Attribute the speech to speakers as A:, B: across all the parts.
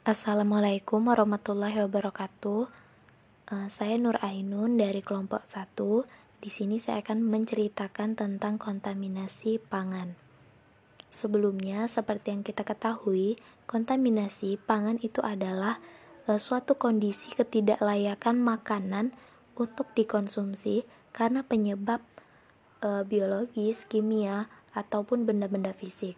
A: Assalamualaikum warahmatullahi wabarakatuh. Uh, saya Nur Ainun dari kelompok 1. Di sini saya akan menceritakan tentang kontaminasi pangan. Sebelumnya, seperti yang kita ketahui, kontaminasi pangan itu adalah uh, suatu kondisi ketidaklayakan makanan untuk dikonsumsi karena penyebab uh, biologis, kimia, ataupun benda-benda fisik.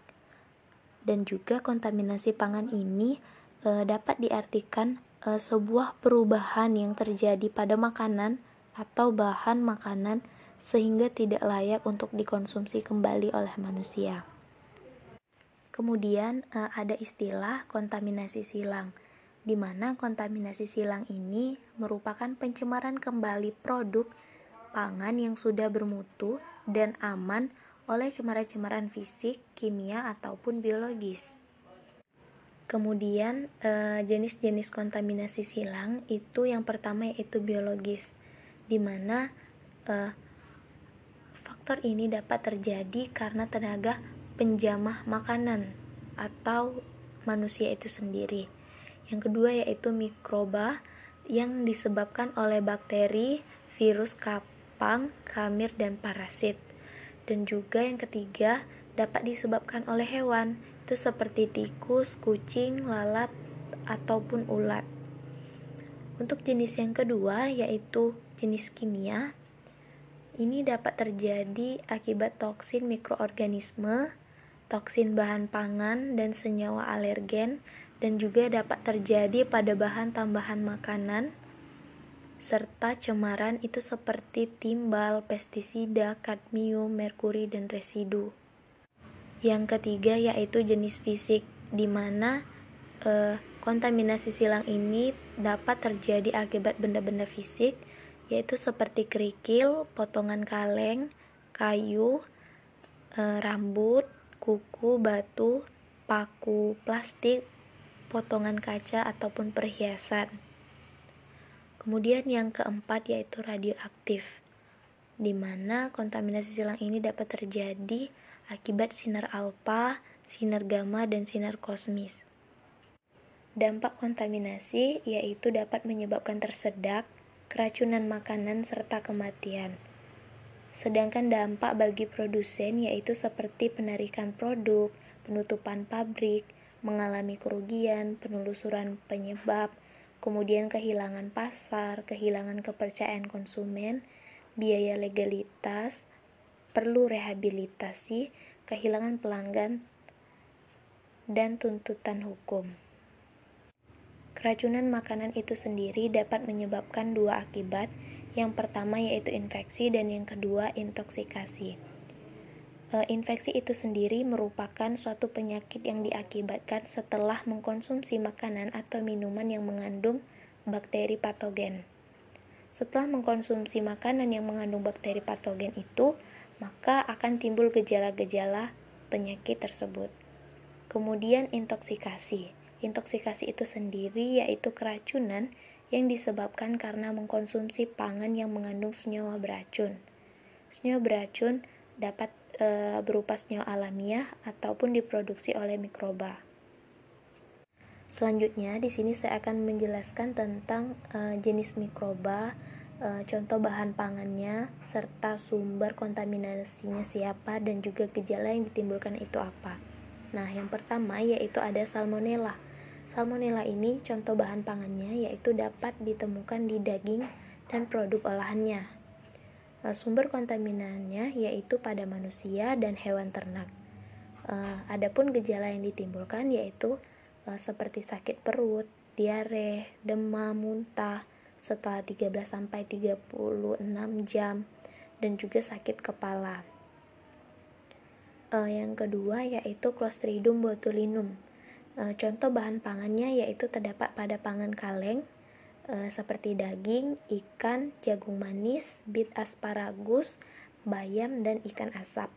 A: Dan juga kontaminasi pangan ini uh, dapat diartikan uh, sebuah perubahan yang terjadi pada makanan atau bahan makanan sehingga tidak layak untuk dikonsumsi kembali oleh manusia. Kemudian uh, ada istilah kontaminasi silang, di mana kontaminasi silang ini merupakan pencemaran kembali produk pangan yang sudah bermutu dan aman oleh cemaran-cemaran fisik, kimia, ataupun biologis. Kemudian jenis-jenis kontaminasi silang itu yang pertama yaitu biologis, di mana faktor ini dapat terjadi karena tenaga penjamah makanan atau manusia itu sendiri. Yang kedua yaitu mikroba yang disebabkan oleh bakteri, virus kapang, kamir, dan parasit. Dan juga yang ketiga dapat disebabkan oleh hewan, itu seperti tikus, kucing, lalat, ataupun ulat. Untuk jenis yang kedua yaitu jenis kimia, ini dapat terjadi akibat toksin mikroorganisme toksin bahan pangan dan senyawa alergen dan juga dapat terjadi pada bahan tambahan makanan serta cemaran itu seperti timbal, pestisida, kadmium, merkuri, dan residu. Yang ketiga yaitu jenis fisik, di mana eh, kontaminasi silang ini dapat terjadi akibat benda-benda fisik, yaitu seperti kerikil, potongan kaleng, kayu, eh, rambut, kuku, batu, paku, plastik, potongan kaca, ataupun perhiasan. Kemudian yang keempat yaitu radioaktif, di mana kontaminasi silang ini dapat terjadi akibat sinar alfa, sinar gamma, dan sinar kosmis. Dampak kontaminasi yaitu dapat menyebabkan tersedak, keracunan makanan, serta kematian. Sedangkan dampak bagi produsen yaitu seperti penarikan produk, penutupan pabrik, mengalami kerugian, penelusuran penyebab, kemudian kehilangan pasar, kehilangan kepercayaan konsumen, biaya legalitas, perlu rehabilitasi, kehilangan pelanggan, dan tuntutan hukum. Keracunan makanan itu sendiri dapat menyebabkan dua akibat, yang pertama yaitu infeksi dan yang kedua intoksikasi. E, infeksi itu sendiri merupakan suatu penyakit yang diakibatkan setelah mengkonsumsi makanan atau minuman yang mengandung bakteri patogen. Setelah mengkonsumsi makanan yang mengandung bakteri patogen itu, maka akan timbul gejala-gejala penyakit tersebut. Kemudian intoksikasi. Intoksikasi itu sendiri yaitu keracunan yang disebabkan karena mengkonsumsi pangan yang mengandung senyawa beracun. Senyawa beracun dapat e, berupa senyawa alamiah ataupun diproduksi oleh mikroba. Selanjutnya, di sini saya akan menjelaskan tentang e, jenis mikroba, e, contoh bahan pangannya, serta sumber kontaminasinya siapa dan juga gejala yang ditimbulkan itu apa. Nah, yang pertama yaitu ada salmonella. Salmonella ini contoh bahan pangannya yaitu dapat ditemukan di daging dan produk olahannya. Nah, sumber kontaminannya yaitu pada manusia dan hewan ternak. Uh, adapun gejala yang ditimbulkan yaitu seperti sakit perut, diare, demam, muntah setelah 13 sampai 36 jam dan juga sakit kepala. Uh, yang kedua yaitu Clostridium botulinum E, contoh bahan pangannya yaitu terdapat pada pangan kaleng e, seperti daging, ikan, jagung manis, bit asparagus, bayam, dan ikan asap.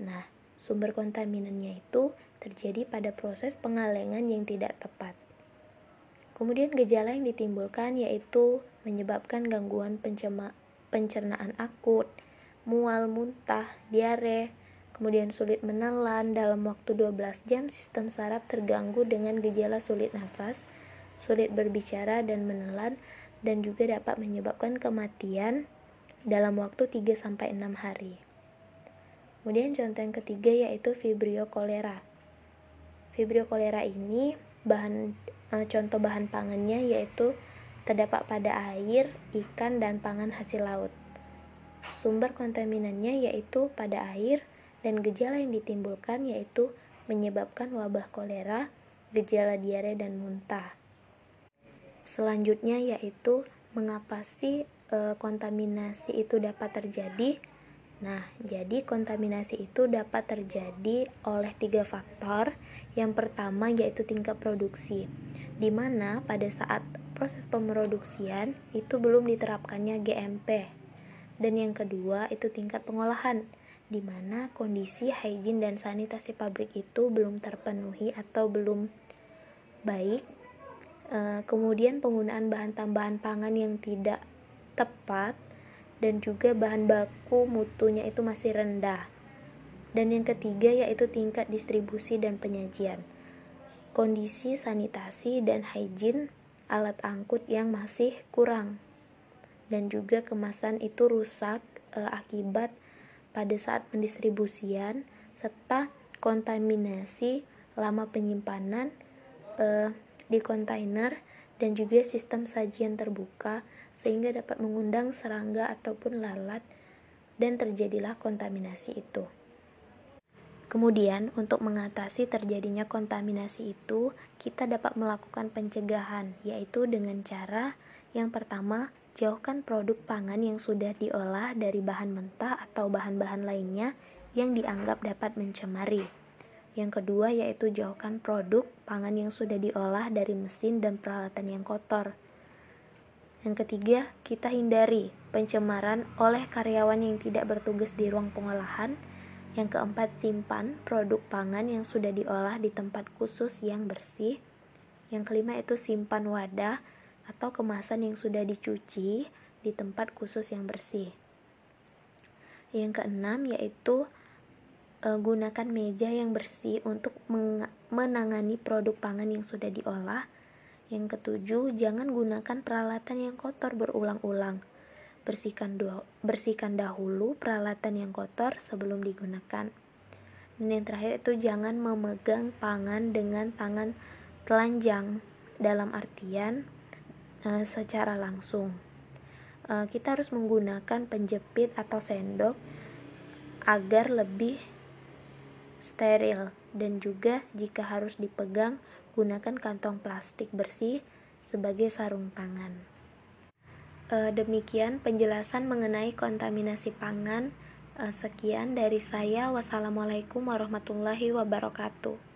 A: Nah, sumber kontaminannya itu terjadi pada proses pengalengan yang tidak tepat. Kemudian gejala yang ditimbulkan yaitu menyebabkan gangguan pencernaan akut, mual, muntah, diare, kemudian sulit menelan dalam waktu 12 jam sistem saraf terganggu dengan gejala sulit nafas, sulit berbicara dan menelan dan juga dapat menyebabkan kematian dalam waktu 3 sampai 6 hari. Kemudian contoh yang ketiga yaitu vibrio kolera. Vibrio kolera ini bahan e, contoh bahan pangannya yaitu terdapat pada air, ikan dan pangan hasil laut. Sumber kontaminannya yaitu pada air dan gejala yang ditimbulkan yaitu menyebabkan wabah kolera, gejala diare dan muntah. Selanjutnya yaitu mengapa sih e, kontaminasi itu dapat terjadi? Nah, jadi kontaminasi itu dapat terjadi oleh tiga faktor. Yang pertama yaitu tingkat produksi, di mana pada saat proses pemroduksian itu belum diterapkannya GMP dan yang kedua itu tingkat pengolahan, di mana kondisi hygiene dan sanitasi pabrik itu belum terpenuhi atau belum baik. E, kemudian penggunaan bahan tambahan pangan yang tidak tepat dan juga bahan baku mutunya itu masih rendah. Dan yang ketiga yaitu tingkat distribusi dan penyajian. Kondisi sanitasi dan hygiene alat angkut yang masih kurang dan juga kemasan itu rusak e, akibat pada saat pendistribusian serta kontaminasi lama penyimpanan e, di kontainer dan juga sistem sajian terbuka sehingga dapat mengundang serangga ataupun lalat dan terjadilah kontaminasi itu. Kemudian, untuk mengatasi terjadinya kontaminasi itu, kita dapat melakukan pencegahan, yaitu dengan cara yang pertama, Jauhkan produk pangan yang sudah diolah dari bahan mentah atau bahan-bahan lainnya yang dianggap dapat mencemari. Yang kedua yaitu jauhkan produk pangan yang sudah diolah dari mesin dan peralatan yang kotor. Yang ketiga, kita hindari pencemaran oleh karyawan yang tidak bertugas di ruang pengolahan. Yang keempat, simpan produk pangan yang sudah diolah di tempat khusus yang bersih. Yang kelima itu simpan wadah atau kemasan yang sudah dicuci di tempat khusus yang bersih. Yang keenam yaitu e, gunakan meja yang bersih untuk menangani produk pangan yang sudah diolah. Yang ketujuh, jangan gunakan peralatan yang kotor berulang-ulang. Bersihkan, bersihkan dahulu peralatan yang kotor sebelum digunakan. Dan yang terakhir itu jangan memegang pangan dengan tangan telanjang dalam artian uh, secara langsung. Uh, kita harus menggunakan penjepit atau sendok agar lebih steril dan juga jika harus dipegang gunakan kantong plastik bersih sebagai sarung tangan. Uh, demikian penjelasan mengenai kontaminasi pangan. Uh, sekian dari saya. Wassalamualaikum warahmatullahi wabarakatuh.